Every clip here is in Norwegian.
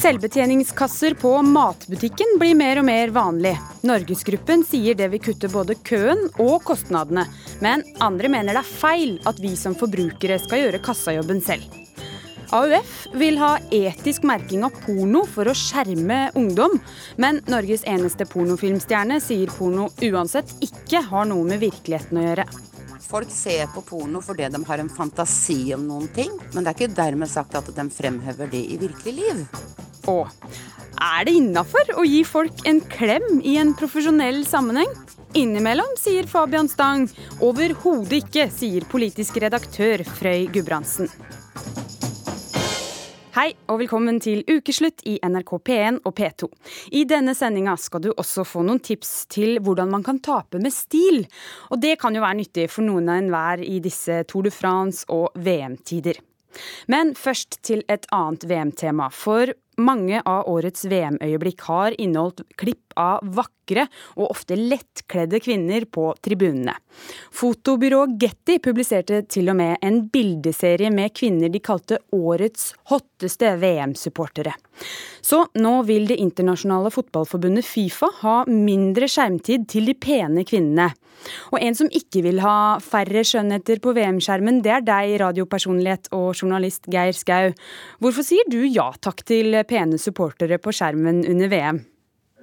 Selvbetjeningskasser på matbutikken blir mer og mer vanlig. Norgesgruppen sier det vil kutte både køen og kostnadene. Men andre mener det er feil at vi som forbrukere skal gjøre kassajobben selv. AUF vil ha etisk merking av porno for å skjerme ungdom. Men Norges eneste pornofilmstjerne sier porno uansett ikke har noe med virkeligheten å gjøre. Folk ser på porno fordi de har en fantasi om noen ting, men det er ikke dermed sagt at de fremhever det i virkelig liv. Og er det innafor å gi folk en klem i en profesjonell sammenheng? Innimellom, sier Fabian Stang. Overhodet ikke, sier politisk redaktør Frøy Gudbrandsen. Hei og velkommen til ukeslutt i NRK P1 og P2. I denne sendinga skal du også få noen tips til hvordan man kan tape med stil. Og det kan jo være nyttig for noen av enhver i disse Tour de France og VM-tider. Men først til et annet VM-tema. For mange av årets VM-øyeblikk har inneholdt klipp av vakre og ofte lettkledde kvinner på tribunene. Fotobyrået Getty publiserte til og med en bildeserie med kvinner de kalte årets hotteste VM-supportere. Så nå vil det internasjonale fotballforbundet Fifa ha mindre skjermtid til de pene kvinnene. Og en som ikke vil ha færre skjønnheter på VM-skjermen, det er deg, radiopersonlighet og journalist Geir Skau. Hvorfor sier du ja takk til pene supportere på skjermen under VM?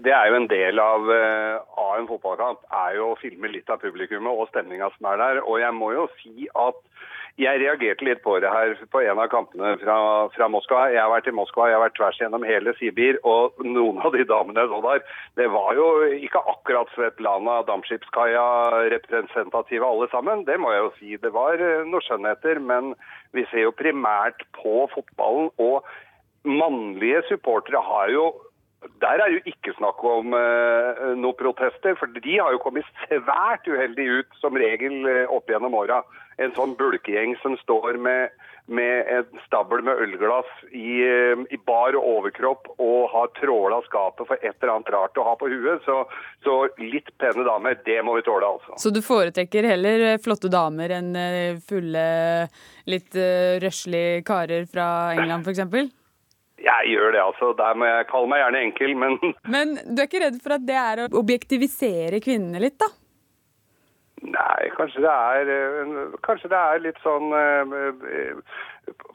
Det er jo en del av, eh, av en fotballkamp, er jo å filme litt av publikummet og stemninga som er der. Og jeg må jo si at jeg reagerte litt på det her på en av kampene fra, fra, Moskva. Jeg har vært i Moskva, jeg har vært tvers gjennom hele Sibir, og noen av de damene jeg så der, det var jo ikke akkurat Svetlana Dampskipskaia representative alle sammen. Det må jeg jo si. Det var eh, noen skjønnheter, men vi ser jo primært på fotballen. Og mannlige supportere har jo der er jo ikke snakk om uh, noen protester, for de har jo kommet svært uheldig ut som regel uh, opp gjennom åra. En sånn bulkegjeng som står med, med en stabel med ølglass i, uh, i bar overkropp og har tråla skapet for et eller annet rart å ha på huet. Så, så, litt pene damer, det må vi tåle, altså. Så du foretrekker heller flotte damer enn fulle, litt røslige karer fra England f.eks.? Jeg gjør det, altså. Der må jeg kalle meg gjerne enkel, men Men du er ikke redd for at det er å objektivisere kvinnene litt, da? Nei, kanskje det er eh, Kanskje det er litt sånn eh,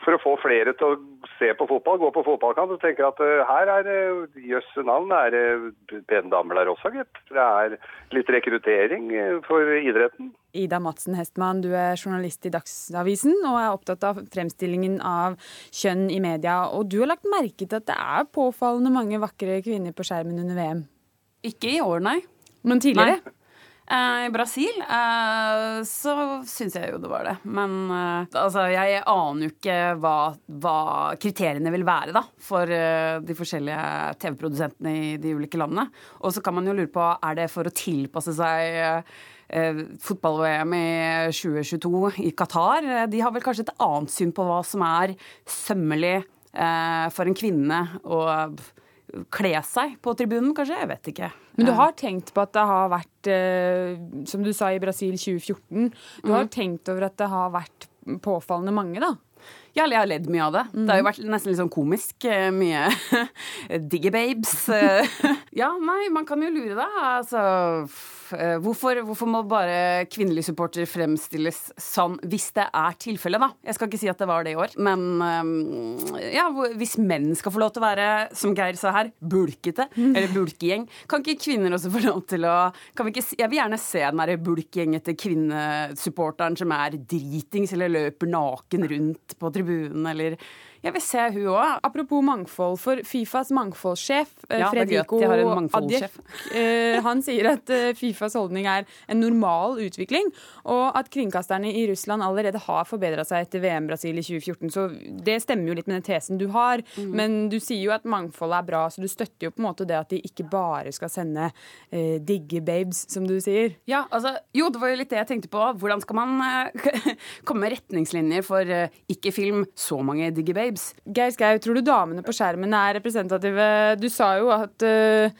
For å få flere til å se på fotball, gå på fotballkamp, så tenker jeg at uh, her er det jøsse navn. Det er pene damer der også, gitt. Det er litt rekruttering for idretten. Ida Madsen Hestmann, du er journalist i Dagsavisen og er opptatt av fremstillingen av kjønn i media. Og du har lagt merke til at det er påfallende mange vakre kvinner på skjermen under VM? Ikke i år, nei. Men tidligere? Nei. Eh, I Brasil uh, så syns jeg jo det var det. Men uh, altså, jeg aner jo ikke hva, hva, kriteriene vil være da, for de forskjellige TV-produsentene i de ulike landene. Og så kan man jo lure på er det for å tilpasse seg fotball-VM i 2022 i Qatar. De har vel kanskje et annet syn på hva som er sømmelig for en kvinne. og kle seg på tribunen, kanskje? Jeg vet ikke. Men du har tenkt på at det har vært, eh, som du sa i Brasil 2014, du mm. har tenkt over at det har vært påfallende mange, da? Ja, jeg har ledd mye av det. Mm. Det har jo vært nesten litt sånn komisk. Eh, mye diggebabes. ja, nei, man kan jo lure, da. Altså Eh, hvorfor, hvorfor, må bare kvinnelige supportere fremstilles sånn hvis det er tilfellet, da? Jeg skal ikke si at det var det i år, men eh, ja, hvis menn skal få lov til å være, som Geir sa her, bulkete, mm. eller bulkegjeng, kan ikke kvinner også få lov til å vi ikke, Jeg vil gjerne se den derre bulkgjengete kvinnesupporteren som er dritings eller løper naken rundt på tribunen, eller jeg vil se hun òg. Apropos mangfold, for Fifas mangfoldssjef eh, ja, Fredrico Adjef, eh, han sier at eh, Fifas holdning er en normal utvikling, og at kringkasterne i Russland allerede har forbedra seg etter VM Brasil i 2014. Så det stemmer jo litt med den tesen du har, mm. men du sier jo at mangfoldet er bra, så du støtter jo på en måte det at de ikke bare skal sende eh, digge babes, som du sier. Ja, altså, jo, det var jo litt det jeg tenkte på. Hvordan skal man eh, komme med retningslinjer for eh, ikke film så mange digge babes? Babes. Geir Skau, tror du damene på skjermen er representative? Du sa jo at uh,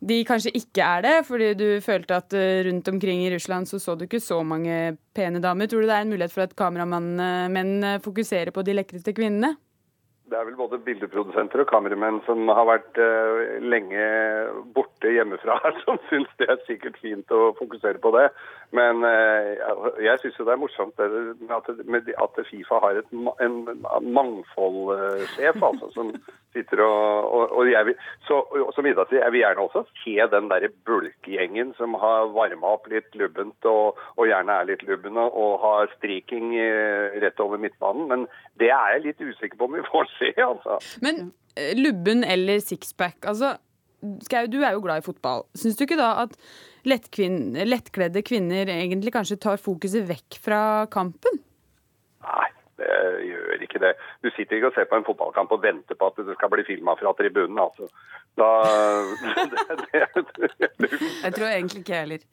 de kanskje ikke er det, fordi du følte at uh, rundt omkring i Russland så så du ikke så mange pene damer. Tror du det er en mulighet for at kameramenn fokuserer på de lekreste kvinnene? Det er vel både bildeprodusenter og kameramenn som har vært uh, lenge borte hjemmefra her, som syns det er sikkert fint å fokusere på det. Men uh, jeg syns jo det er morsomt det, at, at, Fifa har et, en mangfoldsjef altså, som sitter og, og, og jeg vil, så, som Ida sier, jeg vil gjerne også se den der bulkgjengen som har varma opp litt lubbent og, og, gjerne er litt lubne og har striking uh, rett over midtbanen. Men det er jeg litt usikker på om vi får se, altså. Men uh, lubben eller sixpack, altså Skau, du er jo glad i fotball. Syns du ikke da at lettkledde kvinner egentlig kanskje tar fokuset vekk fra kampen? Nei, det gjør ikke det. Du sitter ikke og ser på en fotballkamp og venter på at det skal bli filma fra tribunen. altså. Da det, det, det, Jeg tror egentlig ikke jeg heller.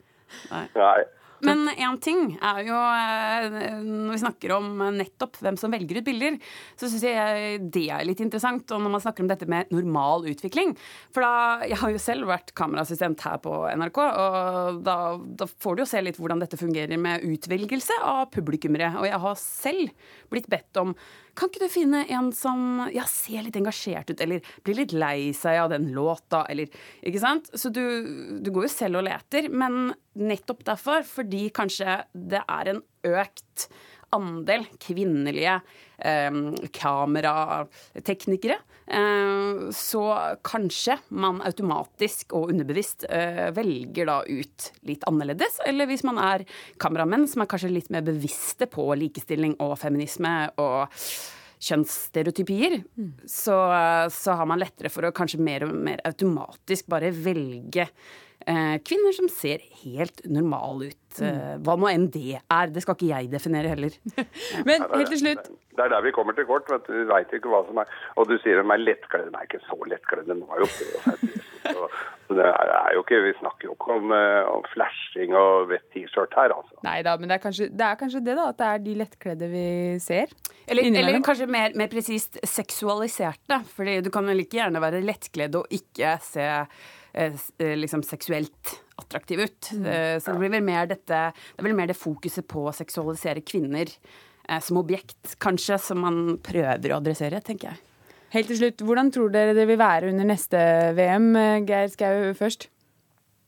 Nei. Nei. Men én ting er jo eh, Når vi snakker om nettopp hvem som velger ut bilder, så syns jeg det er litt interessant. Og når man snakker om dette med normal utvikling For da Jeg har jo selv vært kameraassistent her på NRK, og da, da får du jo se litt hvordan dette fungerer med utvelgelse av publikummere. Og jeg har selv blitt bedt om kan ikke du finne en som ja, ser litt engasjert ut, eller blir litt lei seg av den låta, eller Ikke sant? Så du, du går jo selv og leter, men nettopp derfor, fordi kanskje det er en økt andel kvinnelige eh, kamerateknikere, eh, så kanskje man automatisk og underbevisst eh, velger da ut litt annerledes. Eller hvis man er kameramenn som er kanskje litt mer bevisste på likestilling og feminisme og kjønnsstereotypier, mm. så, så, har man lettere for å kanskje mer og mer automatisk bare velge kvinner som ser helt normale ut. Mm. Eh, hva nå enn det er. Det skal ikke jeg definere heller. Men helt til slutt Det er der vi kommer til kort. vet Du veit ikke hva som er Og du sier de er lettkledde. De er ikke så lettkledde. Hun har jo på seg det er ikke, Vi snakker jo ikke om, eh, om flashing og vett T-skjørt her, altså. Nei da, men det er, kanskje, det er, kanskje, det da, at det er de lettkledde vi ser? Eller, eller kanskje mer, mer presist seksualiserte. Fordi du kan vel like gjerne være lettkledd og ikke se Eh, eh, liksom seksuelt attraktiv ut. Mm. Eh, så det blir vel mer dette Det er vel mer det fokuset på å seksualisere kvinner som objekt, kanskje, som man prøver å adressere, tenker jeg. Helt til slutt, hvordan tror dere det vil være under neste VM? Geir Skau først.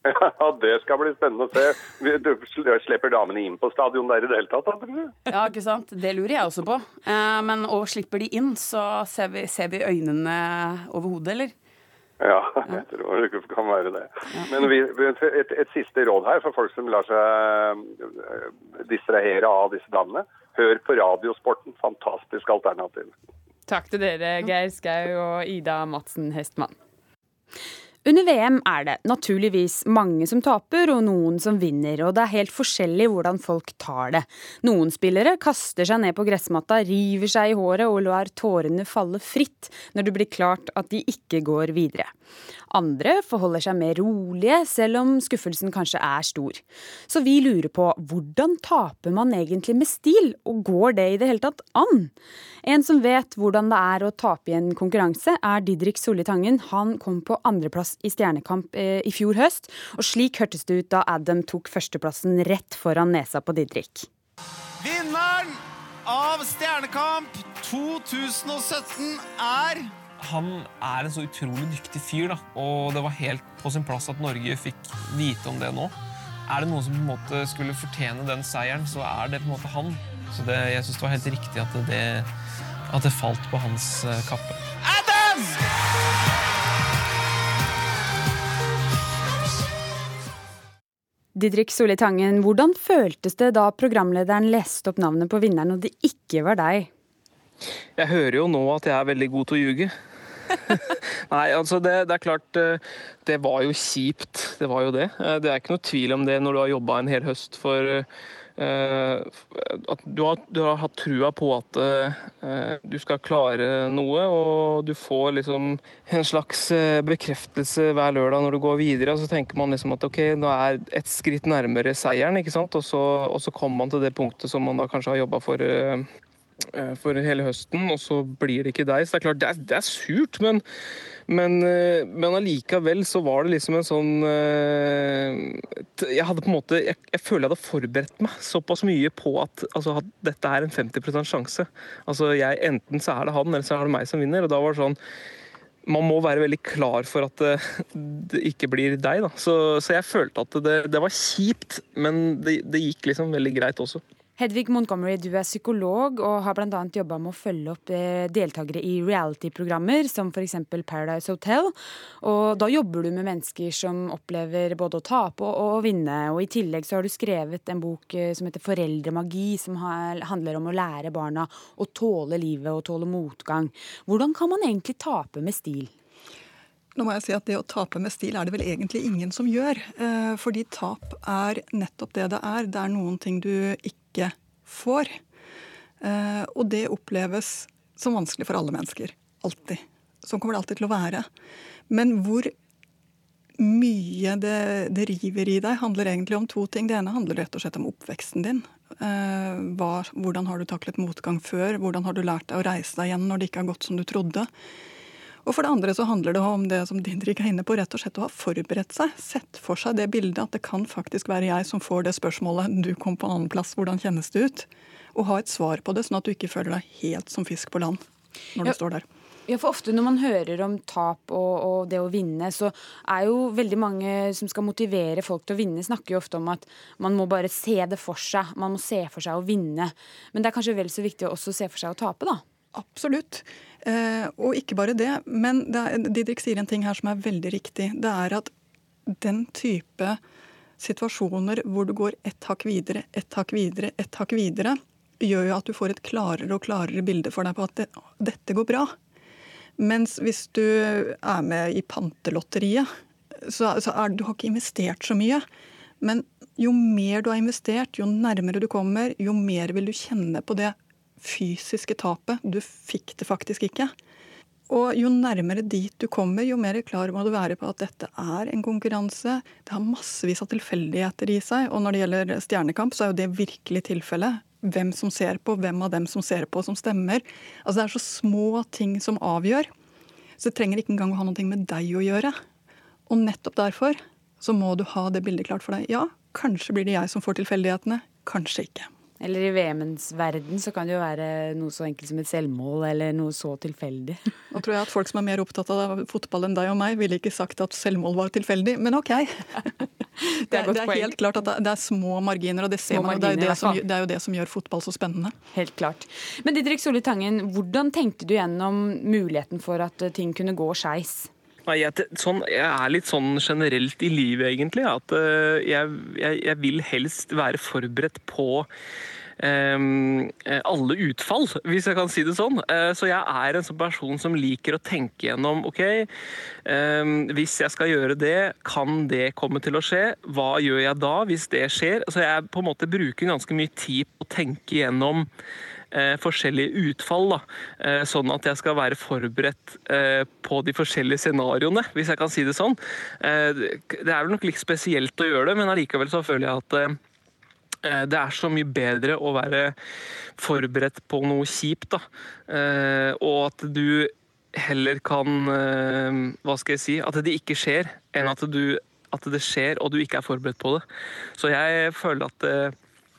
Ja, det skal bli spennende å se. Du slipper damene inn på stadion der i det hele tatt? Ja, ikke sant. Det lurer jeg også på. Men og slipper de inn, så ser vi, ser vi øynene over hodet, eller? Ja, jeg tror det kan være det. Men vi, et, et, siste råd her for folk som lar seg eh, distrahere av disse damene. Hør på Radiosporten. Fantastisk alternativ. Takk til dere, Geir Skau og Ida Madsen Hestmann. Under VM er det naturligvis mange som taper og noen som vinner, og det er helt forskjellig hvordan folk tar det. Noen spillere kaster seg ned på gressmatta, river seg i håret og lar tårene falle fritt når det blir klart at de ikke går videre. Andre forholder seg mer rolige, selv om skuffelsen kanskje er stor. Så vi lurer på hvordan taper man egentlig med stil, og går det i det hele tatt an? En som vet hvordan det er å tape i en konkurranse, er Didrik Solli Tangen. Han kom på andreplass i Stjernekamp eh, i fjor høst, og slik hørtes det ut da Adam tok førsteplassen rett foran nesa på Didrik. Vinneren av Stjernekamp 2017 er han er en så utrolig dyktig fyr, da. og det var helt på sin plass at Norge fikk vite om det nå. Er det noen som på en måte skulle fortjene den seieren, så er det på en måte han. Så det, jeg syns det var helt riktig at det, at det falt på hans eh, kappe. Adam! Didrik Solli Tangen, hvordan føltes det da programlederen leste opp navnet på vinneren, og det ikke var deg? Jeg hører jo nå at jeg er veldig god til å ljuge. Nei, altså det, det, er klart eh, Det var jo kjipt. Det var jo det. Eh, det er ikke noe tvil om det når du har jobba en hel høst for uh, at du har, du har, hatt trua på at uh, du skal klare noe, og du får liksom en slags bekreftelse hver lørdag når du går videre. Og så tenker man liksom at ok, nå er et skritt nærmere seieren, ikke sant. Og så, og så kommer man til det punktet som man da kanskje har jobba for eh, for hele høsten, og så blir det ikke deg. Så det er klart, det er, det er surt, men, men, eh, men allikevel så var det liksom en sånn Jeg hadde på en måte Jeg, jeg føler jeg hadde forberedt meg såpass mye på at, altså, dette er en 50% sjanse. Altså, jeg, Enten så er det han, eller så er det meg som vinner. og da var det sånn man må være veldig klar for at det, det ikke blir deg. Da. Så, så jeg følte at det, det var kjipt, men det, det, gikk liksom veldig greit også. Hedvig Montgomery, du er psykolog og har bl.a. jobba med å følge opp eh, deltakere i reality-programmer, som f.eks. Paradise Hotel. Og da jobber du med mennesker som opplever både å tape og å vinne. Og i tillegg så har du skrevet en bok eh, som heter Foreldremagi, som handler om å lære barna å tåle livet og tåle motgang. Hvordan kan man egentlig tape med stil? Nå må jeg si at Det å tape med stil er det vel egentlig ingen som gjør. Eh, fordi tap er nettopp det det er. Det er noen ting du ikke ikke får. Eh, og det oppleves som vanskelig for alle mennesker. Alltid. Sånn kommer det alltid til å være. Men hvor mye det, det, river i deg, handler egentlig om to ting. Det ene handler rett og slett om oppveksten din. Eh, hva, hvordan har du taklet motgang før? Hvordan har du lært deg å reise deg igjen når det ikke har gått som du trodde? Og for det andre så handler det om det som Didrik er inne på, rett og slett å ha forberedt seg. Sett for seg det bildet at det kan faktisk være jeg som får det spørsmålet du kom på annenplass, annen plass, hvordan kjennes det ut? Og ha et svar på det, sånn at du ikke føler deg helt som fisk på land når du står der. Ja, for ofte når man hører om tap og, og, det å vinne, så er jo veldig mange som skal motivere folk til å vinne, snakker jo ofte om at man må bare se det for seg. Man må se for seg å vinne. Men det er kanskje vel så viktig å også se for seg å tape, da? Absolutt. Eh, og ikke bare det, men det er, Didrik sier en ting her som er veldig riktig. Det er at den type situasjoner hvor du går ett hakk videre, ett hakk videre, ett hakk videre, gjør jo at du får et klarere og klarere bilde for deg på at det, dette går bra. Mens hvis du er med i pantelotteriet, så, så er, du har ikke investert så mye. Men jo mer du har investert, jo nærmere du kommer, jo mer vil du kjenne på det fysiske tapet. Du fikk det faktisk ikke. Og jo nærmere dit du kommer, jo mer klar må du være på at dette er en konkurranse. Det har massevis av tilfeldigheter i seg, og når det gjelder Stjernekamp, så er jo det virkelig tilfellet. Hvem som ser på, hvem av dem som ser på, som stemmer. Altså Det er så små ting som avgjør. Så det trenger ikke engang å ha noe med deg å gjøre. Og nettopp derfor så må du ha det bildet klart for deg. Ja, kanskje blir det jeg som får tilfeldighetene, kanskje ikke. Eller i VM-ens verden så kan det jo være noe så enkelt som et selvmål, eller noe så tilfeldig. Nå tror jeg at folk som er mer opptatt av fotball enn deg og meg, ville ikke sagt at selvmål var tilfeldig, men OK. Det er, det er helt klart at det er små marginer, og det ser man. Det er, det, som, det er, jo det som gjør fotball så spennende. Helt klart. Men Didrik Solli Tangen, hvordan tenkte du gjennom muligheten for at ting kunne gå skeis? Jeg, sånn, jeg, er litt sånn generelt i livet, egentlig. At uh, jeg, jeg, jeg, vil helst være forberedt på um, alle utfall, hvis jeg kan si det sånn. Uh, så jeg er en sånn person som liker å tenke gjennom OK, um, hvis jeg skal gjøre det, kan det komme til å skje? Hva gjør jeg da, hvis det skjer? Så jeg på en måte bruker ganske mye tid på å tenke gjennom eh, forskjellige utfall. Da. Eh, sånn at jeg skal være forberedt eh, på de forskjellige scenarioene, hvis jeg kan si det sånn. Eh, det er vel nok litt spesielt å gjøre det, men allikevel så føler jeg at eh, eh, det er så mye bedre å være forberedt på noe kjipt, da. Og at du heller kan Hva skal jeg si? At det ikke skjer, enn at, du, at det skjer og du ikke er forberedt på det. Så jeg føler at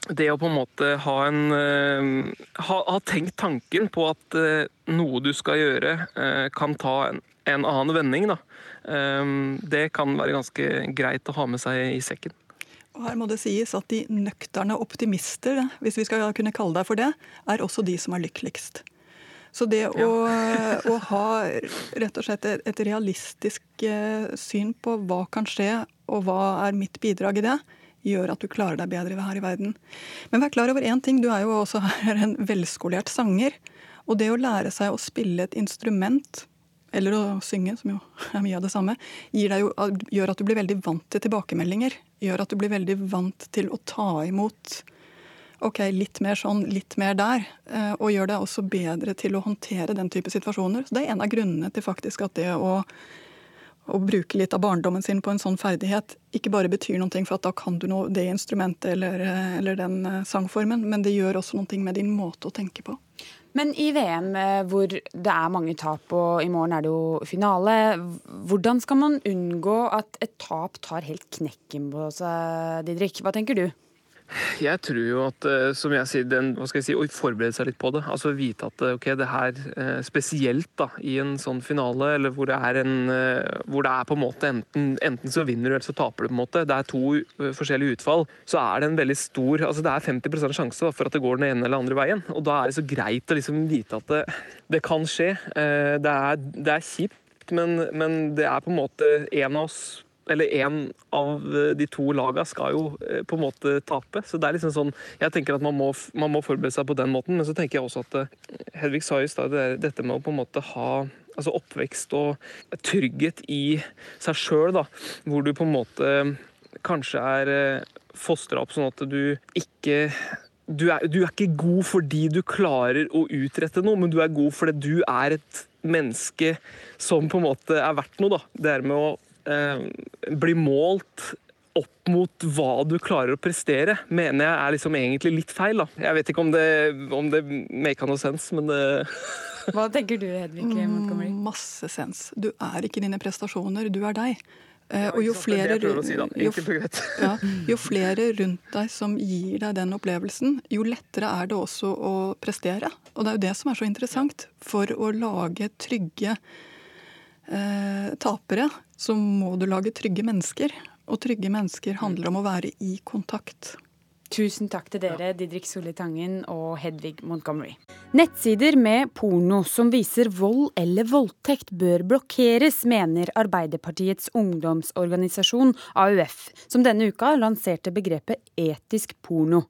det å på en måte ha, en, uh, ha, ha tenkt tanken på at uh, noe du skal gjøre, uh, kan ta en, en annen vending, da. det kan være ganske greit å ha med seg i sekken. Og her må det sies at de nøkterne optimister, hvis vi skal kunne kalle deg for det, er også de som er lykkeligst. Så det å, ja. å ha rett og slett et, et realistisk syn på hva kan skje, og hva er mitt bidrag i det, gjør at du klarer deg bedre her i verden. Men vær klar over én ting, du er jo også her en velskolert sanger. Og det å lære seg å spille et instrument, eller å synge, som jo er mye av det samme, jo, gjør at du blir veldig vant til tilbakemeldinger. Gjør at du blir veldig vant til å ta imot ok, litt mer sånn, litt mer der. Eh, og gjør deg også bedre til å håndtere den type situasjoner. Så det er en av grunnene til faktisk at det å å bruke litt av barndommen sin på en sånn ferdighet ikke bare betyr noe for at da kan du noe, det instrumentet eller, eller den eh, sangformen, men det gjør også noe med din måte å tenke på. Men i VM eh, hvor det er mange tap, og i morgen er det jo finale, hvordan skal man unngå at et tap tar helt knekken på seg, Didrik? Hva tenker du? Jeg tror jo at, eh, som jeg sier, den, hva skal jeg si, å forberede seg litt på det. Altså vite at eh, ok, det her eh, spesielt da, i en sånn finale, eller hvor det er en hvor det er på en måte enten, enten så vinner du, eller så taper du. på en måte. Det er to forskjellige utfall. Så er det en veldig stor altså Det er 50 sjanse da, for at det går den ene eller andre veien. Og da er det så greit å liksom vite at det, det kan skje. Det er, det er kjipt, men, men det er på en måte en av oss eller én av eh, de to lagene skal jo eh, på en måte tape. Så det er liksom sånn Jeg tenker at man må, man må forberede seg på den måten, men så tenker jeg også at eh, Hedvig sa i stad dette med å på en måte ha altså oppvekst og trygghet i seg sjøl, hvor du på en måte kanskje er fostra opp sånn at du ikke du er, du er, ikke god fordi du klarer å utrette noe, men du er god fordi du er et menneske som på en måte er verdt noe. da. Det er med å eh, blir målt opp mot hva du klarer å prestere, mener jeg er liksom egentlig litt feil. da. Jeg vet ikke om det, om det make no sense, men det Hva tenker du, Hedvig Montgomery? Mm, masse sens. Du er ikke dine prestasjoner, du er deg. Eh, og jo flere, si, jo, ja, jo flere, rundt deg som gir deg den opplevelsen, jo lettere er det også å prestere. Og det er jo det som er så interessant. For å lage trygge eh, tapere, så må du lage trygge mennesker. Og trygge mennesker handler om å være i kontakt. Tusen takk til dere, Didrik Solli Tangen og Hedvig Montgomery. Nettsider med porno som viser vold eller voldtekt bør blokkeres, mener Arbeiderpartiets ungdomsorganisasjon AUF, som denne uka lanserte begrepet etisk porno.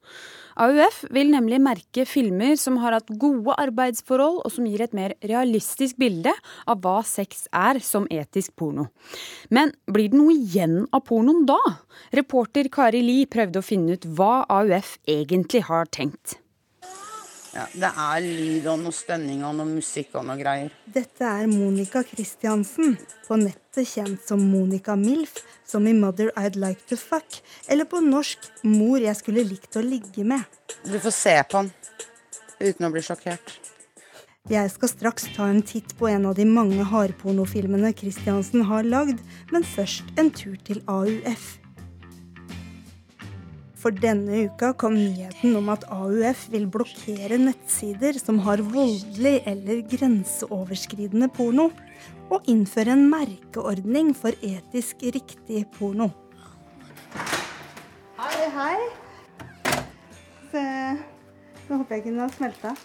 AUF vil nemlig merke filmer som har hatt gode arbeidsforhold, og som gir et mer realistisk bilde av hva sex er som etisk porno. Men blir det noe igjen av pornoen da? Reporter Kari Li prøvde å finne ut hva AUF egentlig har tenkt. Ja, det er lyd og noe stønning og noe musikk og noe greier. Dette er Monica Christiansen, på nettet kjent som Monica Milf, som i Mother I'd Like To Fuck, eller på norsk Mor jeg skulle likt å ligge med. Du får se på den uten å bli sjokkert. Jeg skal straks ta en titt på en av de mange hardpornofilmene Christiansen har lagd, men først en tur til AUF. For denne uka kom nyheten om at AUF vil blokkere nettsider som har voldelig eller grenseoverskridende porno, og innføre en merkeordning for etisk riktig porno. Hei, hei. Se, nå håper jeg ikke den har smelta.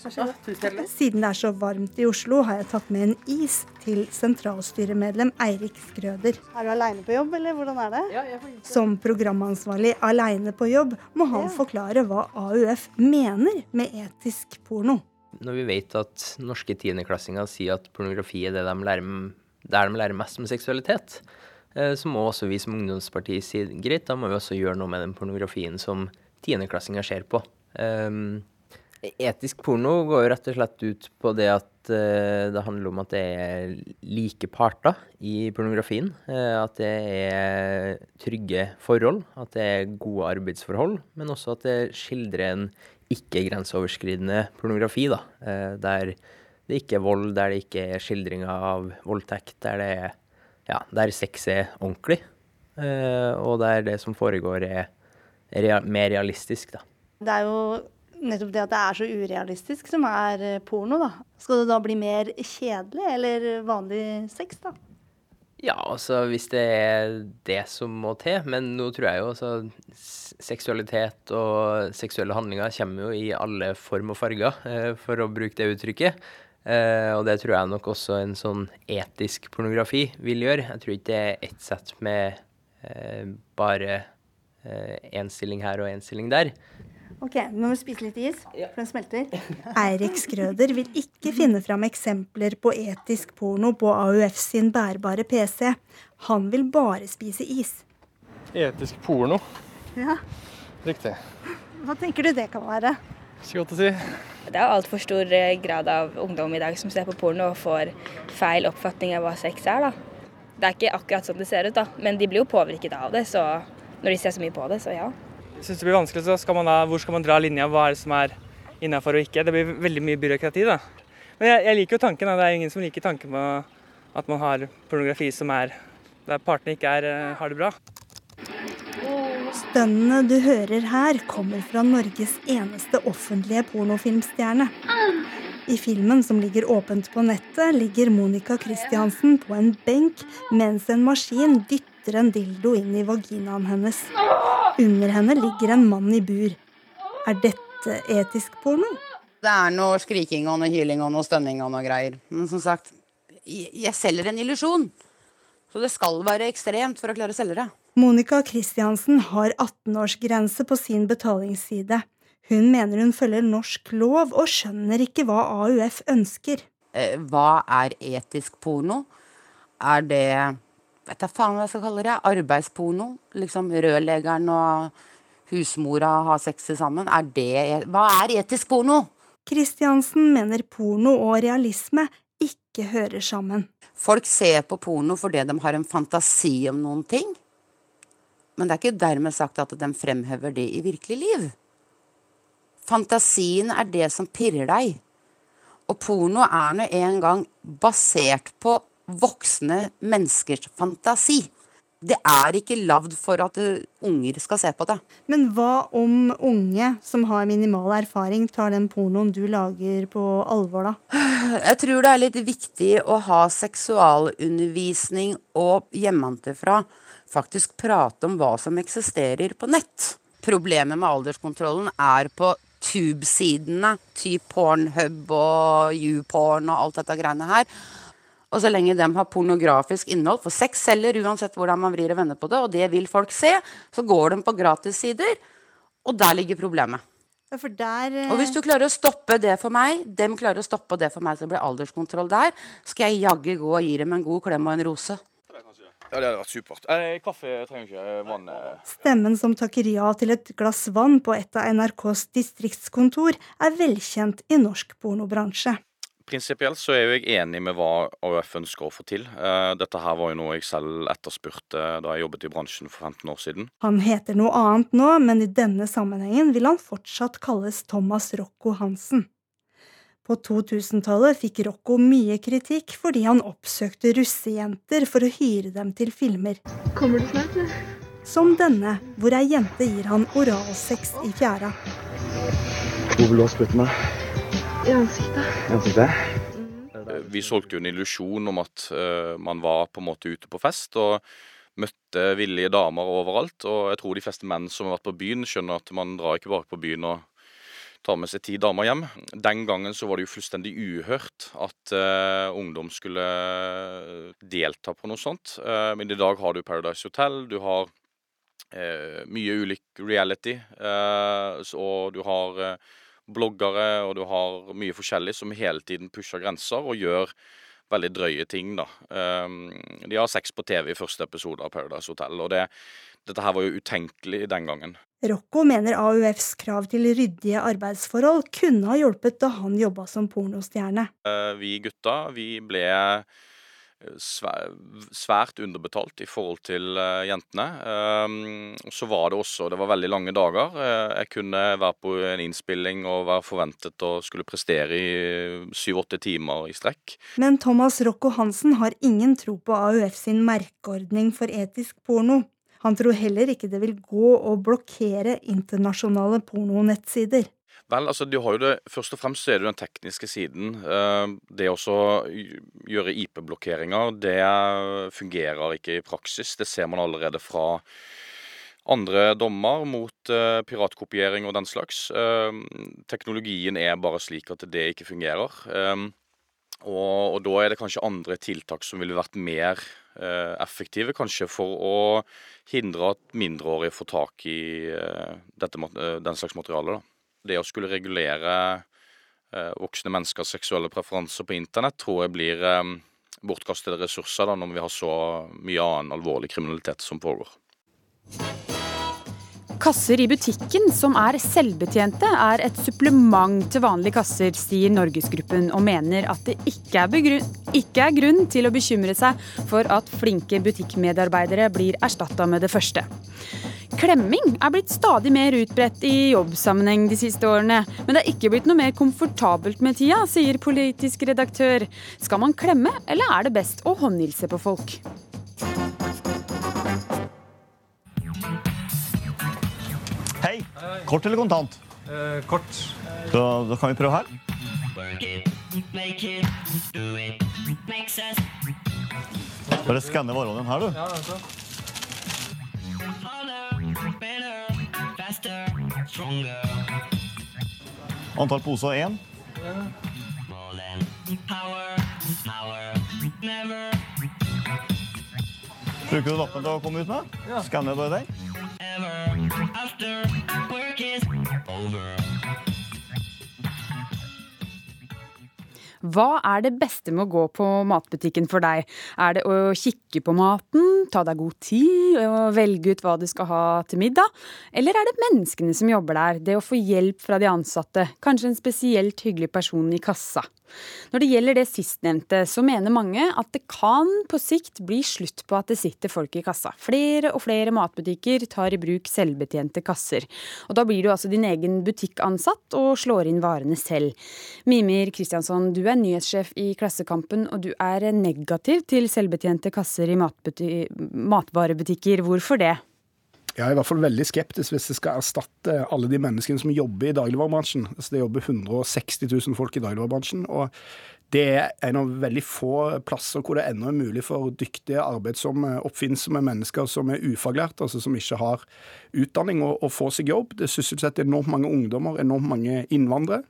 Siden det er så varmt i Oslo, har jeg tatt med en is til sentralstyremedlem Eirik Skrøder. Er du aleine på jobb, eller hvordan er det? Ja, Som programansvarlig aleine på jobb må han ja. forklare hva AUF mener med etisk porno. Når vi vet at norske tiendeklassinger sier at pornografi er det de lærer, der de lærer mest om seksualitet, eh, så må også vi som ungdomsparti si greit, da må vi også gjøre noe med den pornografien som tiendeklassinger ser på. Um, Etisk porno går jo rett og slett ut på det at uh, det handler om at det er like parter i pornografien. Uh, at det er trygge forhold, at det er gode arbeidsforhold. Men også at det skildrer en ikke-grenseoverskridende pornografi. da, uh, Der det ikke er vold, der det ikke er skildringer av voldtekt, der, det er, ja, der sex er ordentlig. og der det som foregår, er rea mer realistisk. da. Det er jo nettopp det at det er så urealistisk som er eh, porno, da. Skal det da bli mer kjedelig eller vanlig sex, da? Ja, altså hvis det er det som må til. Men nå tror jeg jo altså Seksualitet og seksuelle handlinger kommer jo i alle form og farger, eh, for å bruke det uttrykket. Eh, og det tror jeg nok også en sånn etisk pornografi vil gjøre. Jeg tror ikke det er ett sett med bare én stilling her og én stilling der. Ok, Nå må vi spise litt is, for den smelter. Eirik Skrøder vil ikke finne fram eksempler på etisk porno på AUF sin bærbare PC. Han vil bare spise is. Etisk porno? Ja. Riktig. Hva tenker du det kan være? Ikke godt å si. Det er altfor stor eh, grad av ungdom i dag som ser på porno og får feil oppfatning av hva sex er. da. Det er ikke akkurat sånn det ser ut, da. Men de blir jo påvirket av det, så når de ser så mye på det, så ja. Syns det blir vanskelig, så skal man da, hvor skal man dra linja? Hva er det som er innafor og ikke? Det blir veldig mye byråkrati, da. Men jeg, jeg liker jo tanken. Da. Det er ingen som liker tanken på at man har pornografi som er der partene ikke er, eh, har det bra. Stønnene du hører her, kommer fra Norges eneste offentlige pornofilmstjerne. I filmen som ligger åpent på nettet, ligger Monica Christiansen på en benk mens en maskin dytter en dildo inn i vaginaen hennes. Under henne ligger en mann i bur. Er dette etisk porno? Det er noe skriking og noe hyling og noe stønning og noe greier. Men som sagt, jeg jeg selger en illusjon. Så det skal være ekstremt for å klare å selge det. Monica Christiansen har 18-årsgrense på sin betalingsside. Hun mener hun følger norsk lov og skjønner ikke hva AUF ønsker. Eh, hva er etisk porno? Er det Vet jeg faen hva jeg skal kalle det? Arbeidsporno? Liksom rørleggeren og husmora har sex sammen? Er det Hva er etisk porno? Kristiansen mener porno og realisme ikke hører sammen. Folk ser på porno fordi de har en fantasi om noen ting. Men det er ikke dermed sagt at de fremhever det i virkelig liv. Fantasien er det som pirrer deg. Og porno er nå en gang basert på voksne menneskers fantasi. Det er ikke lagd for at uh, unger skal se på det. Men hva om unge som har minimal erfaring, tar den pornoen du lager på alvor, da? Jeg tror det er litt viktig å ha seksualundervisning og hjemmefra faktisk prate om hva som eksisterer på nett. Problemet med alderskontrollen er på tube-sidene, typ Pornhub og YouPorn og alt dette greiene her. Og så lenge de har pornografisk innhold, for sex selger uansett hvordan man vrir og vender på det, og det vil folk se, så går de på gratissider, og der ligger problemet. Ja, for der eh, Og hvis du klarer å stoppe det for meg, dem klarer å stoppe det for meg, så det blir alderskontroll der, skal jeg jaggu gå og gi dem en god klem og en rose. Ja, det hadde vært supert. Eh, kaffe trenger ikke. Vann eh. Stemmen som takker ja til et glass vann på et av NRKs distriktskontor, er velkjent i norsk pornobransje. Prinsipielt så er jo jeg enig med hva AUF ønsker å få til. Eh, Dette her var jo noe jeg selv etterspurte da jeg jobbet i bransjen for 15 år siden. Han heter noe annet nå, men i denne sammenhengen vil han fortsatt kalles Thomas Rocco Hansen. På 2000-tallet fikk Rocco mye kritikk fordi han oppsøkte russejenter for å hyre dem til filmer. Kommer du snart, eller? Som denne, hvor ei jente gir han oralsex i fjæra. Hvor vil du ha sprøyten, da? I ansiktet. I ansiktet? Eh, Vi solgte jo en illusjon om at uh, man var på en måte ute på fest og møtte villige damer overalt. Og jeg tror de fleste menn som har vært på byen, skjønner at man drar ikke bare på byen og tar med seg ti damer hjem. Den gangen så var det jo fullstendig uhørt at uh, ungdom skulle delta på noe sånt. Uh, men i dag har du Paradise Hotel, du har uh, mye ulik reality, eh, og du har bloggere, og du har mye forskjellig som hele tiden pusher grenser og gjør veldig drøye ting, da. Um, de har sex på TV i første episode av Paradise Hotel, og det, dette her var jo utenkelig den gangen. Rocco mener AUFs krav til ryddige arbeidsforhold kunne ha hjulpet da han jobba som pornostjerne. Eh, Vi gutta, vi ble svært underbetalt i forhold til eh, jentene. Um, Så var det også Det var veldig lange dager. Eh, Jeg kunne være på en innspilling og være forventet å skulle prestere i syv-åtte timer i strekk. Men Thomas Rocco Hansen har ingen tro på AUF sin merkeordning for etisk porno. Han tror heller ikke det vil gå å blokkere internasjonale pornonettsider. Vel, altså du har jo det, Først og fremst er det den tekniske siden. Eh, Det å gjøre IP-blokkeringer, det fungerer ikke i praksis. Det ser man allerede fra andre dommer mot eh, piratkopiering og den slags. Eh, teknologien er bare slik at det ikke fungerer. Og, og da er det kanskje andre tiltak som ville vært mer effektive, kanskje for å hindre at mindreårige får tak i dette, den slags materiale. da. Det å skulle regulere eh, voksne menneskers seksuelle preferanser på internett tror jeg blir eh, bortkastede ressurser da, når vi har så mye annen alvorlig kriminalitet som pågår. Kasser i butikken som er selvbetjente, er et supplement til vanlige kasser, sier Norgesgruppen, og mener at det ikke er, ikke er grunn til å bekymre seg for at flinke butikkmedarbeidere blir erstatta med det første. Klemming er blitt stadig mer utbredt i jobbsammenheng de siste årene. Men det er ikke blitt noe mer komfortabelt med tida, sier politisk redaktør. Skal man klemme, eller er det best å håndhilse på folk? Hei. Kort eller kontant? Eh, kort. Da, da kan vi prøve her. Bare skanne varene her, du. Ja, altså. Antall poser én. Bruker du lappen til å komme ut med? Ja. Skanner bare den. Hva er det beste med å gå på matbutikken for deg? Er det å kikke på maten, ta deg god tid og velge ut hva du skal ha til middag? Eller er det menneskene som jobber der, det å få hjelp fra de ansatte, kanskje en spesielt hyggelig person i kassa? Når det gjelder det sistnevnte, så mener mange at det kan på sikt bli slutt på at det sitter folk i kassa. Flere og flere matbutikker tar i bruk selvbetjente kasser. Og da blir du altså din egen butikkansatt og slår inn varene selv. Mimir Kristiansson, du er nyhetssjef i Klassekampen, og du er negativ til selvbetjente kasser i matvarebutikker. Hvorfor det? Jeg er i hvert fall veldig skeptisk hvis det skal erstatte alle de menneskene som jobber i dagligvarebransjen. Altså det jobber 160 000 folk i dagligvarebransjen. og det er en av veldig få plasser hvor det ennå er mulig for dyktige, arbeidsomme, oppfinnsomme mennesker som er ufaglærte, altså som ikke har utdanning, å, få seg jobb. Det sysselsetter enormt mange ungdommer, enormt mange innvandrere.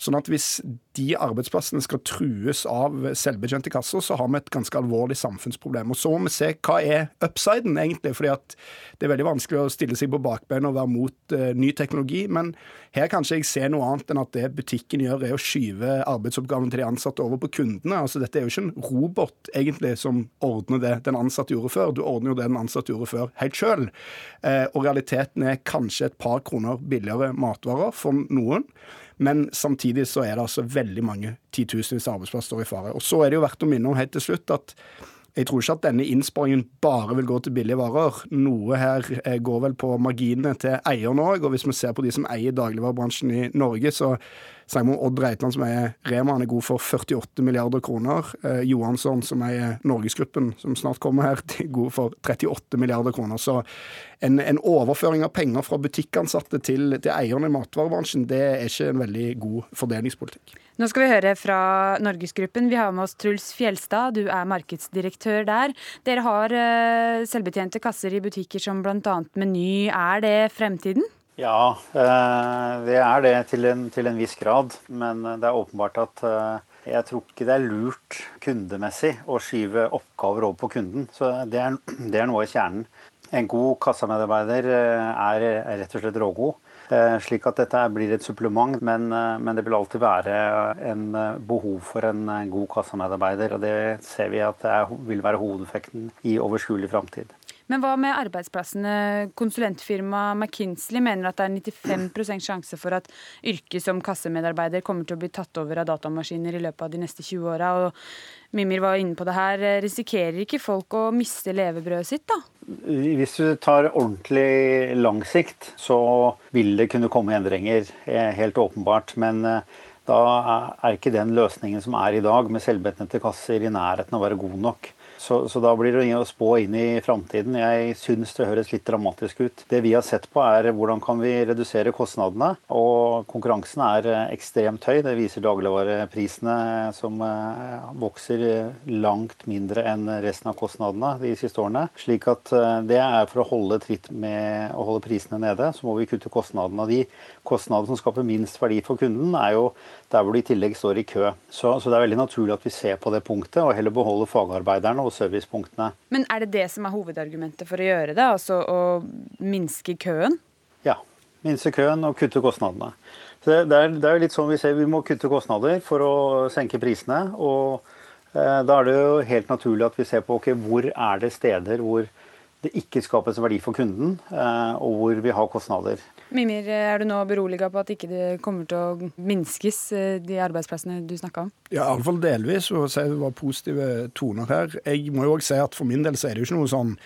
Sånn at hvis de arbeidsplassene skal trues av selvbetjente kasser, så har vi et ganske alvorlig samfunnsproblem. Og så må vi se hva er upsiden, egentlig. fordi at det er veldig vanskelig å stille seg på bakbeina og være mot uh, ny teknologi. Men her kanskje jeg ser noe annet enn at det butikken gjør, er å skyve arbeidsoppgaven til de ansatte over på kundene. Altså Dette er jo ikke en robot egentlig som ordner det den ansatte gjorde før. Du ordner jo det den ansatte gjorde før helt sjøl. Eh, og realiteten er kanskje et par kroner billigere matvarer for noen. Men samtidig så er det altså veldig mange titusenvis av arbeidsplasser i fare. Og så er det jo verdt å minne om helt til slutt at jeg tror ikke at denne innsparingen bare vil gå til billige varer. Noe her eh, går vel på marginene til eierne òg. Og hvis vi ser på de som eier dagligvarebransjen i Norge, så snakker vi om Odd Reitland, som eier Rema. Han er god for 48 milliarder kroner. Eh, Johansson, som eier Norgesgruppen, som snart kommer her, de er god for 38 milliarder kroner. Så en, en overføring av penger fra butikkansatte til, til eierne i matvarebransjen, det er ikke en veldig god fordelingspolitikk. Nå skal vi høre fra Norgesgruppen. Vi har med oss Truls Fjelstad, du er markedsdirektør der. Dere har uh, selvbetjente kasser i butikker som bl.a. Meny. Er det fremtiden? Ja, uh, det er det til en, til en, viss grad. Men det er åpenbart at uh, jeg tror ikke det er lurt kundemessig å skyve oppgaver over på kunden. Så det er, det er noe i kjernen. En god kassamedarbeider er rett og slett rågod. Eh, slik at dette blir et supplement, men, eh, men, det vil alltid være en eh, behov for en god kassamedarbeider. og Det ser vi at det vil være hovedeffekten i overskuelig framtid. Men hva med arbeidsplassene? Konsulentfirmaet McKinsey mener at det er 95% sjanse for at yrket som kassemedarbeider kommer til å bli tatt over av datamaskiner i løpet av de neste 20 åra. Mimir var inne på det her. Risikerer ikke folk å miste levebrødet sitt, da? Hvis du tar ordentlig lang sikt, så vil det kunne komme endringer. Eh, helt åpenbart. Men eh, da er ikke den løsningen som er i dag, med selvbetjente kasser, i nærheten av å være god nok. Så, så, da blir det ingen å spå inn i framtiden. Jeg syns det høres litt dramatisk ut. Det vi har sett på er hvordan kan vi redusere kostnadene. Og konkurransen er eh, ekstremt høy. Det viser dagligvareprisene som eh, vokser langt mindre enn resten av kostnadene de siste årene. Slik at eh, det er for å holde tritt med å holde prisene nede, så må vi kutte kostnadene. Og De kostnadene som skaper minst verdi for kunden, er jo der hvor de i tillegg står i kø. Så, så det er veldig naturlig at vi ser på det punktet, og heller beholder fagarbeiderne og servicepunktene. Men er det det som er hovedargumentet for å gjøre det, altså å minske køen? Ja. Minske køen og kutte kostnadene. Så det er, det er litt sånn Vi ser vi må kutte kostnader for å senke prisene. og eh, Da er det jo helt naturlig at vi ser på okay, hvor er det steder hvor det ikke skapes verdi for kunden, og hvor vi har kostnader. Mimir, er du nå beroliga på at ikke det kommer til å minskes, de arbeidsplassene du snakka om? Ja, iallfall delvis. Og si det var positive toner her. Jeg må jo også si at for min del så er det jo ikke noe sånn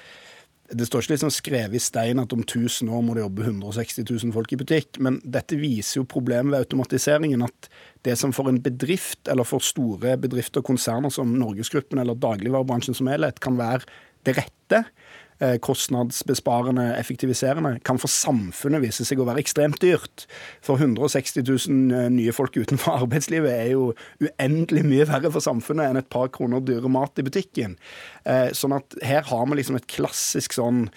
det står ikke liksom skrevet i stein at om 1000 år må det jobbe 160 000 folk i butikk, men dette viser jo problemet ved automatiseringen. At det som for en bedrift, eller for store bedrifter og konserner som Norgesgruppen eller dagligvarebransjen som helhet, kan være det rette, Eh, kostnadsbesparende, effektiviserende, kan for samfunnet vise seg å være ekstremt dyrt. For 160 000 eh, nye folk utenfor arbeidslivet er jo uendelig mye verre for samfunnet enn et par kroner dyre mat i butikken. Eh, sånn at her har vi liksom et klassisk sånn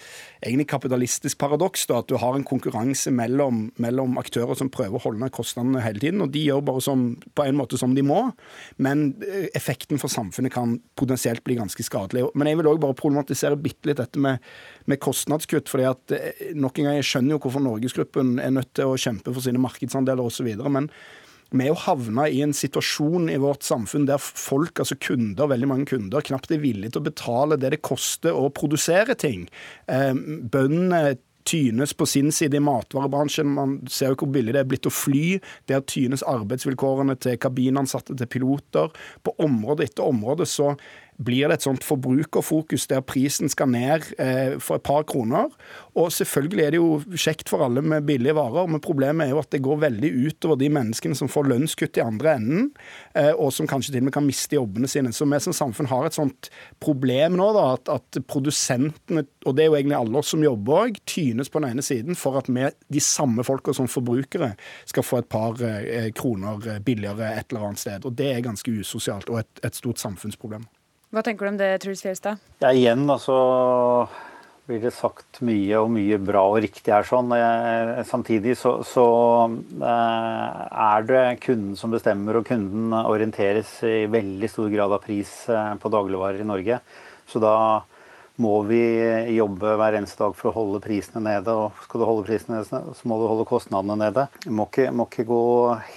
egentlig kapitalistisk paradoks, da, at du har en konkurranse mellom, mellom, aktører som prøver å holde ned kostnadene hele tiden. og De gjør bare som, på en måte som de må, men effekten for samfunnet kan potensielt bli ganske skadelig. Men jeg vil òg bare problematisere bitte litt dette med, med, kostnadskutt. fordi at nok en gang, Jeg skjønner jo hvorfor Norgesgruppen er nødt til å kjempe for sine markedsandeler osv. Men vi har havna i en situasjon i vårt samfunn der folk, altså kunder, veldig mange kunder, knapt er villige til å betale det det koster å produsere ting. Eh, bøndene tynes på sin side i matvarebransjen. Man ser jo hvor billig det er blitt å fly. Der tynes arbeidsvilkårene til kabinansatte, til piloter. På område etter område så blir det et sånt forbrukerfokus der prisen skal ned eh, for et par kroner. Og selvfølgelig er det jo kjekt for alle med billige varer, men problemet er jo at det går veldig utover de menneskene som får lønnskutt i andre enden, eh, og som kanskje til og med kan miste jobbene sine. Så vi som samfunn har et sånt problem nå, da, at, at produsentene, og det er jo egentlig alle oss som jobber òg, tynes på den ene siden for at vi, de samme folka som forbrukere, skal få et par eh, kroner billigere et eller annet sted. Og det er ganske usosialt og et, et stort samfunnsproblem. Hva tenker du om det, Truls Fjelstad? Ja, igjen, altså blir det sagt mye og mye bra og riktig her. sånn. Samtidig så, så eh, er det kunden som bestemmer, og kunden orienteres i veldig stor grad av pris eh, på dagligvarer i Norge. Så da må vi jobbe hver eneste dag for å holde prisene nede. Og skal du holde prisene nede, så må du holde kostnadene nede. Du må ikke, må ikke gå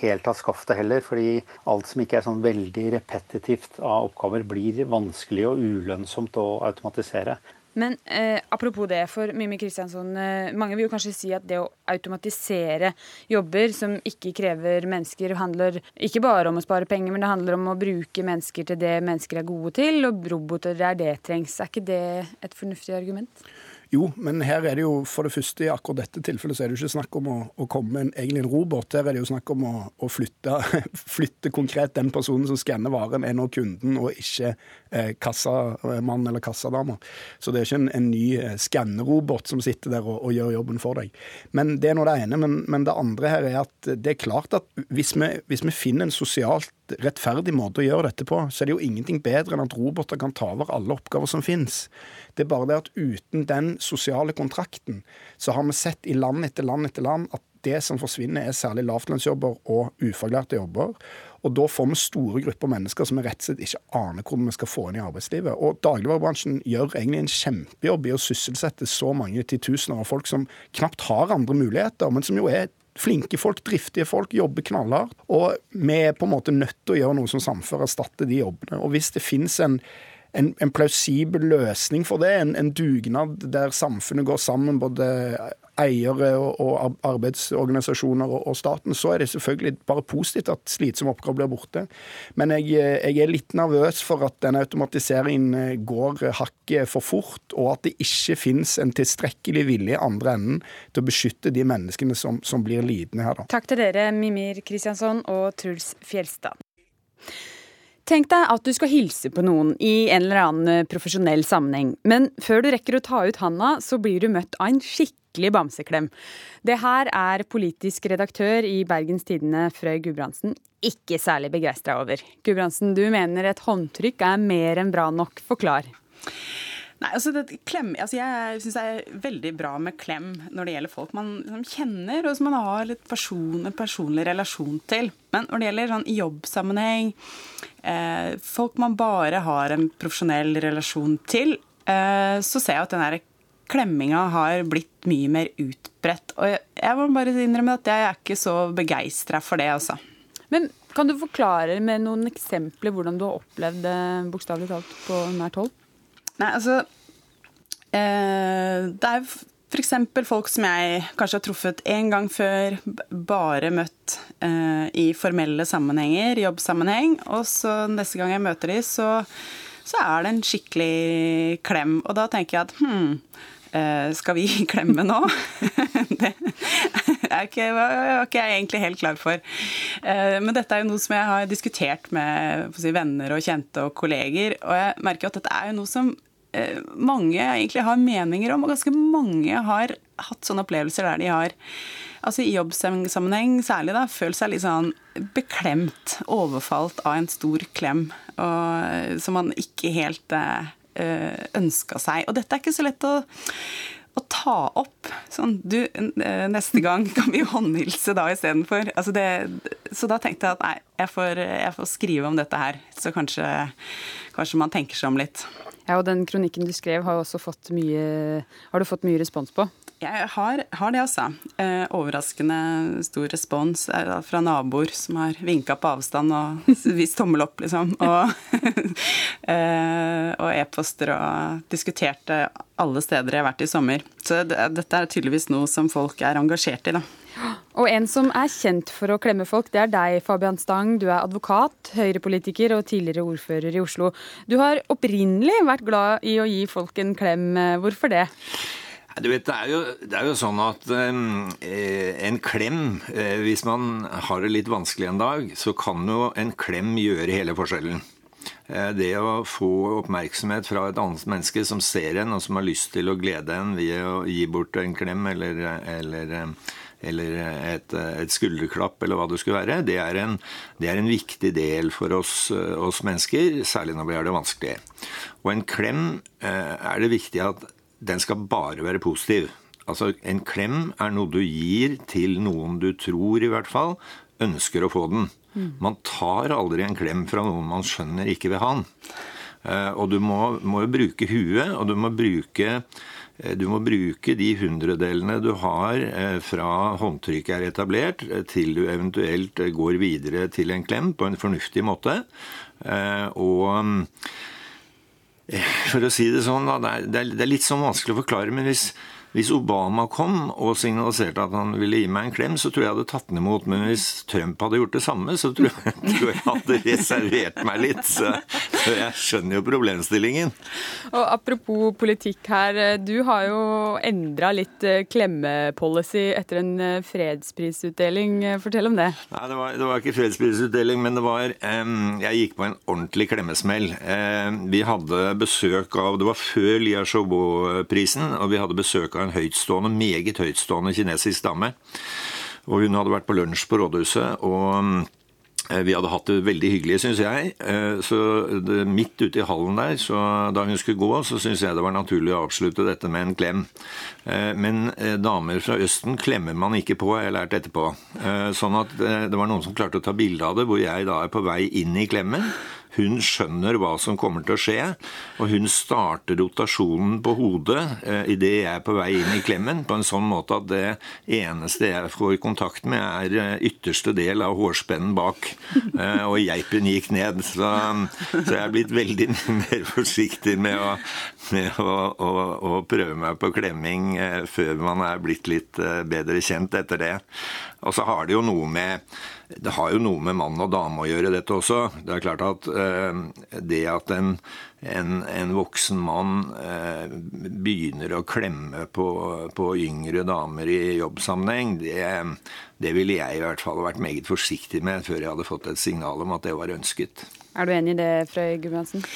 helt av skaftet heller, fordi alt som ikke er sånn veldig repetitivt av oppgaver, blir vanskelig og ulønnsomt å automatisere. Men eh, apropos det, for Mimmi Kristiansson, eh, mange vil jo kanskje si at det å automatisere jobber som ikke krever mennesker, handler ikke bare om å spare penger, men det handler om å bruke mennesker til det mennesker er gode til, og roboter der det trengs. Er ikke det et fornuftig argument? Jo, men her er det jo for det første i akkurat dette tilfellet så er det jo ikke snakk om å, å komme med en, egentlig en robot. Her er det jo snakk om å, å flytte, flytte, konkret den personen som skanner varen, er nå kunden, og ikke eh, kassamann eller kassadame. Så det er ikke en, en ny eh, skannerobot som sitter der og, og, gjør jobben for deg. Men Det er nå det ene. Men, men, det andre her er at det er klart at hvis vi, hvis vi finner en sosialt rettferdig måte å gjøre dette på, så er det jo ingenting bedre enn at roboter kan ta over alle oppgaver som finnes. Det er bare det at uten den sosiale kontrakten, så har vi sett i land etter land etter land at det som forsvinner, er særlig lavtlønnsjobber og ufaglærte jobber. Og da får vi store grupper mennesker som vi rett og slett ikke aner hvordan vi skal få inn i arbeidslivet. Og dagligvarebransjen gjør egentlig en kjempejobb i å sysselsette så mange titusener av folk som knapt har andre muligheter, men som jo er flinke folk, driftige folk, jobber knallhardt. Og vi er på en måte nødt til å gjøre noe som samfunn erstatter de jobbene. Og hvis det finnes en en, en, plausibel løsning for det. En, en, dugnad der samfunnet går sammen, både eiere og, arbeidsorganisasjoner og, staten. Så er det selvfølgelig bare positivt at slitsomme oppgaver blir borte. Men jeg, jeg, er litt nervøs for at denne automatiseringen går hakket for fort, og at det ikke finnes en tilstrekkelig vilje i andre enden til å beskytte de menneskene som, som blir lidende her. Da. Takk til dere, Mimir Kristiansson og Truls Fjelstad. Tenk deg at du skal hilse på noen i en eller annen eh, profesjonell sammenheng, men før du rekker å ta ut handa, så blir du møtt av en skikkelig bamseklem. Det her er politisk redaktør i Bergens Tidende, Frøy Gudbrandsen, ikke særlig begeistra over. Gudbrandsen, du mener et håndtrykk er mer enn bra nok. Forklar. Nei, altså, det, klem, altså Jeg syns det er veldig bra med klem når det gjelder folk man liksom kjenner, og som man har litt person, personlig relasjon til. Men når det gjelder sånn jobbsammenheng, eh, folk man bare har en profesjonell relasjon til, eh, så ser jeg at den der klemminga har blitt mye mer utbredt. Og jeg, jeg må bare innrømme at jeg er ikke så begeistra for det, altså. Men kan du forklare med noen eksempler hvordan du har opplevd det bokstavelig talt på nært hold? Nei, altså Eh, det er f.eks. folk som jeg kanskje har truffet én gang før, bare møtt eh, i formelle sammenhenger, jobbsammenheng, og så neste gang jeg møter de, så, så er det en skikkelig klem. Og da tenker jeg at hm, skal vi klemme nå? det er ikke, var ikke jeg egentlig helt klar for. Eh, men dette er jo noe som jeg har diskutert med si, venner og kjente og kolleger, og jeg merker at dette er jo noe som mange egentlig har meninger om, og ganske mange har hatt sånne opplevelser der de har altså i jobbsammenheng særlig da, følt seg litt sånn beklemt, overfalt av en stor klem og, som man ikke helt eh, ønska seg. Og dette er ikke så lett å, å ta opp. Sånn, du, eh, neste gang kan vi håndhilse da istedenfor. Altså så da tenkte jeg at nei, jeg får, jeg får skrive om dette her. Så kanskje, kanskje man tenker seg om litt. Ja, og den kronikken du skrev, har, også fått mye, har du fått mye respons på? Jeg har, har det, altså. Eh, overraskende stor respons fra naboer som har vinka på avstand og vist tommel opp, liksom. Og, eh, og e-poster og diskuterte alle steder jeg har vært i sommer. Så det, dette er tydeligvis noe som folk er engasjert i, da. Og en som er kjent for å klemme folk, det er deg, Fabian Stang. Du er advokat, høyrepolitiker og tidligere ordfører i Oslo. Du har opprinnelig vært glad i å gi folk en klem. Hvorfor det? Du vet, det er, jo, det er jo sånn at eh, en klem, eh, hvis man har det litt vanskelig en dag, så kan jo en klem gjøre hele forskjellen. Eh, det å få oppmerksomhet fra et annet menneske som ser en, og som har lyst til å glede en ved å gi bort en klem eller, eller eh, eller et, et, skulderklapp, eller hva det skulle være, det er en, det er en viktig del for oss, oss, mennesker, særlig når vi har det vanskelig. Og en klem eh, er det viktig at den skal bare være positiv. Altså, En klem er noe du gir til noen du tror, i hvert fall, ønsker å få den. Mm. Man tar aldri en klem fra noen man skjønner ikke vil ha den. Eh, og du må, må jo bruke huet, og du må bruke Eh, du må bruke de hundredelene du har eh, fra håndtrykket er etablert, eh, til du eventuelt går videre til en klem på en fornuftig måte. Og for å si det sånn, det er litt sånn vanskelig å forklare, men hvis, hvis Obama kom og signaliserte at han ville gi meg en klem, så tror jeg jeg hadde tatt den imot. Men hvis Trump hadde gjort det samme, så tror jeg, tror jeg hadde reservert meg litt. Så, så, jeg skjønner jo problemstillingen. Og Apropos politikk her. Du har jo endra litt eh, klemmepolicy etter en eh, fredsprisutdeling. Fortell om det. Nei, det var, det var ikke fredsprisutdeling, men det var um, Jeg gikk på en ordentlig klemmesmell. Um, vi hadde besøk av Det var før Lia Chauveau-prisen, og vi hadde besøk av en høytstående, meget høytstående kinesisk dame. Og hun hadde vært på lunsj på rådhuset. og eh, vi hadde hatt det veldig hyggelig, syns jeg. Eh, så midt ute i hallen der, da hun skulle gå, så syns jeg det var naturlig å avslutte dette med en klem. Eh, men damer fra Østen klemmer man ikke på, har jeg lært etterpå. Sånn at det var noen som klarte å ta bilde av det, hvor jeg da er på vei inn i klemmen. Hun skjønner hva som kommer til å skje, og hun starter rotasjonen på hodet eh, idet jeg er på vei inn i klemmen, på en sånn måte at det eneste jeg får kontakt med, er eh, ytterste del av hårspennen bak. Eh, og geipen gikk ned. Så, så jeg er blitt veldig mer forsiktig med å, med å, å, å prøve meg på klemming eh, før man er blitt litt eh, bedre kjent etter det. Og så har det jo noe med det har jo noe med mann og dame å gjøre, dette også. Det er klart at eh, det at en, en, en voksen mann eh, begynner å klemme på, på, yngre damer i jobbsammenheng, det, det ville jeg i hvert fall vært meget forsiktig med før jeg hadde fått et signal om at det var ønsket. Er du enig i det, Frøy Gudbrandsen?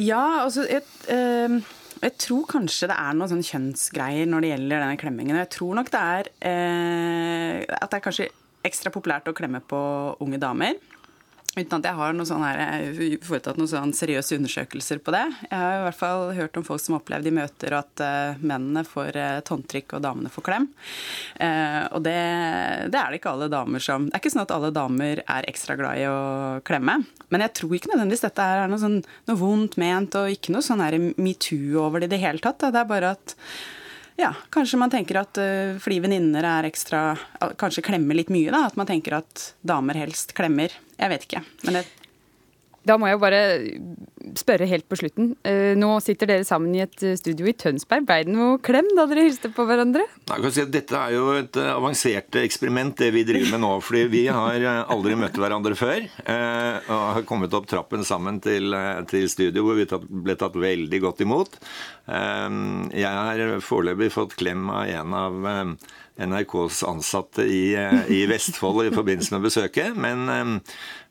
Ja, altså et, eh... jeg tror kanskje det er noen sånne kjønnsgreier når det gjelder denne klemmingen. Jeg tror nok det er eh, at det er kanskje ekstra populært å klemme på unge damer. Uten at jeg har noe sånn her, foretatt noen sånn seriøse undersøkelser på det. Jeg har i hvert fall hørt om folk som har opplevd i møter at uh, mennene får eh, og damene får klem. Uh, og det, det, er det ikke alle damer som Det er ikke sånn at alle damer er ekstra glad i å klemme. Men jeg tror ikke nødvendigvis dette er noe, sånn, noe vondt ment og ikke noe sånn metoo over det i det hele tatt. Det er bare at ja, kanskje man tenker at uh, fordi venninner er ekstra Kanskje klemmer litt mye, da. At man tenker at damer helst klemmer. Jeg vet ikke. Men det Da må jeg bare spørre helt på slutten. Eh, nå sitter dere sammen i et studio i Tønsberg. Ble det noe klem da dere hilste på hverandre? Jeg kan si at Dette er jo et eh, avansert eksperiment, det vi driver med nå. fordi vi har eh, aldri møtt hverandre før. Og har kommet opp trappen sammen til, til studio, hvor vi ble tatt veldig godt imot. Jeg har foreløpig fått klem av en av NRKs ansatte i, i Vestfold i forbindelse med besøket. Men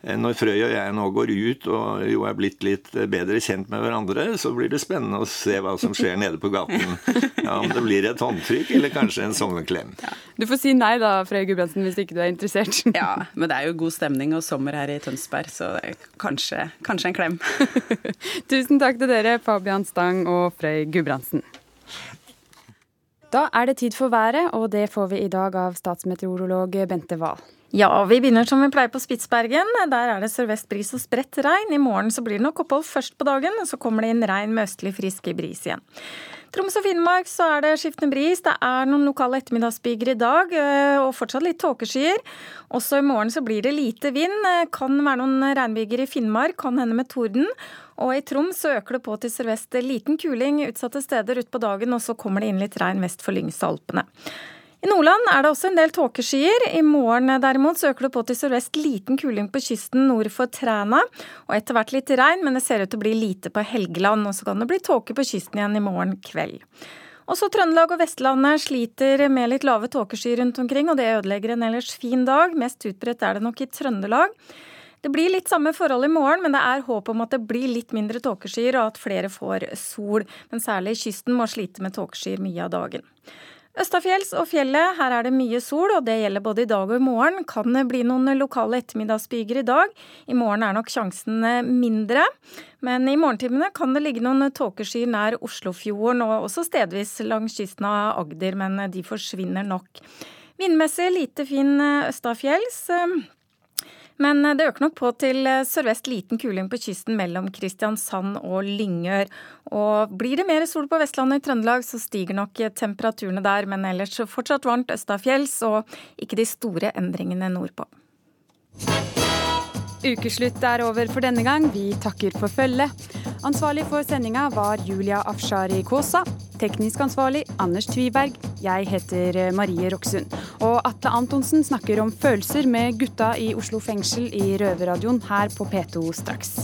Eh, når Frøy og jeg nå går ut og jo er blitt litt bedre kjent med hverandre, så blir det spennende å se hva som skjer nede på gaten. Ja, om det blir et håndtrykk eller kanskje en sommerklem. Ja. Du får si nei da, Frøy Gudbrandsen, hvis ikke du er interessert. Ja, men det er jo god stemning og sommer her i Tønsberg, så kanskje, kanskje en klem. Tusen takk til dere, Fabian Stang og Frøy Gudbrandsen. Da er det tid for været, og det får vi i dag av statsmeteorolog Bente Wahl. Ja, vi begynner som vi pleier på Spitsbergen. Der er det sørvest bris og spredt regn. I morgen så blir det nok opphold først på dagen, så kommer det inn regn med østlig frisk bris igjen. Troms og Finnmark så er det skiftende bris. Det er noen lokale ettermiddagsbyger i dag, eh, og fortsatt litt tåkeskyer. Også i morgen så blir det lite vind. Eh, kan være noen regnbyger i Finnmark, kan hende med torden. Og i Troms så øker det på til sørvest liten kuling utsatte steder utpå dagen, og så kommer det inn litt regn vest for Lyngsalpene. I Nordland er det også en del tåkeskyer. I morgen derimot øker det på til sørvest liten kuling på kysten nord for Træna, og etter hvert litt regn, men det ser ut til å bli lite på Helgeland. Og så kan det bli tåke på kysten igjen i morgen kveld. Også Trøndelag og Vestlandet sliter med litt lave tåkeskyer rundt omkring, og det ødelegger en ellers fin dag. Mest utbredt er det nok i Trøndelag. Det blir litt samme forhold i morgen, men det er håp om at det blir litt mindre tåkeskyer og at flere får sol. Men særlig kysten må slite med tåkeskyer mye av dagen. Østafjells og fjellet, her er det mye sol, og det gjelder både i dag og i morgen. Kan det bli noen lokale ettermiddagsbyger i dag? I morgen er nok sjansen mindre. Men i morgentimene kan det ligge noen tåkeskyer nær Oslofjorden, og også stedvis langs kysten av Agder, men de forsvinner nok. Vindmessig lite fin østafjells. Men det øker nok på til sørvest liten kuling på kysten mellom Kristiansand og Lyngør. Og blir det mer sol på Vestlandet i Trøndelag, så stiger nok temperaturene der. Men ellers fortsatt varmt østafjells, og ikke de store endringene nordpå. Ukeslutt er over for denne gang. Vi takker for følget. Ansvarlig for sendinga var Julia Afshari Kaasa. Teknisk ansvarlig Anders Tviberg. Jeg heter Marie Roksund. Og Atle Antonsen snakker om følelser med gutta i Oslo fengsel i Røverradioen her på P2 straks.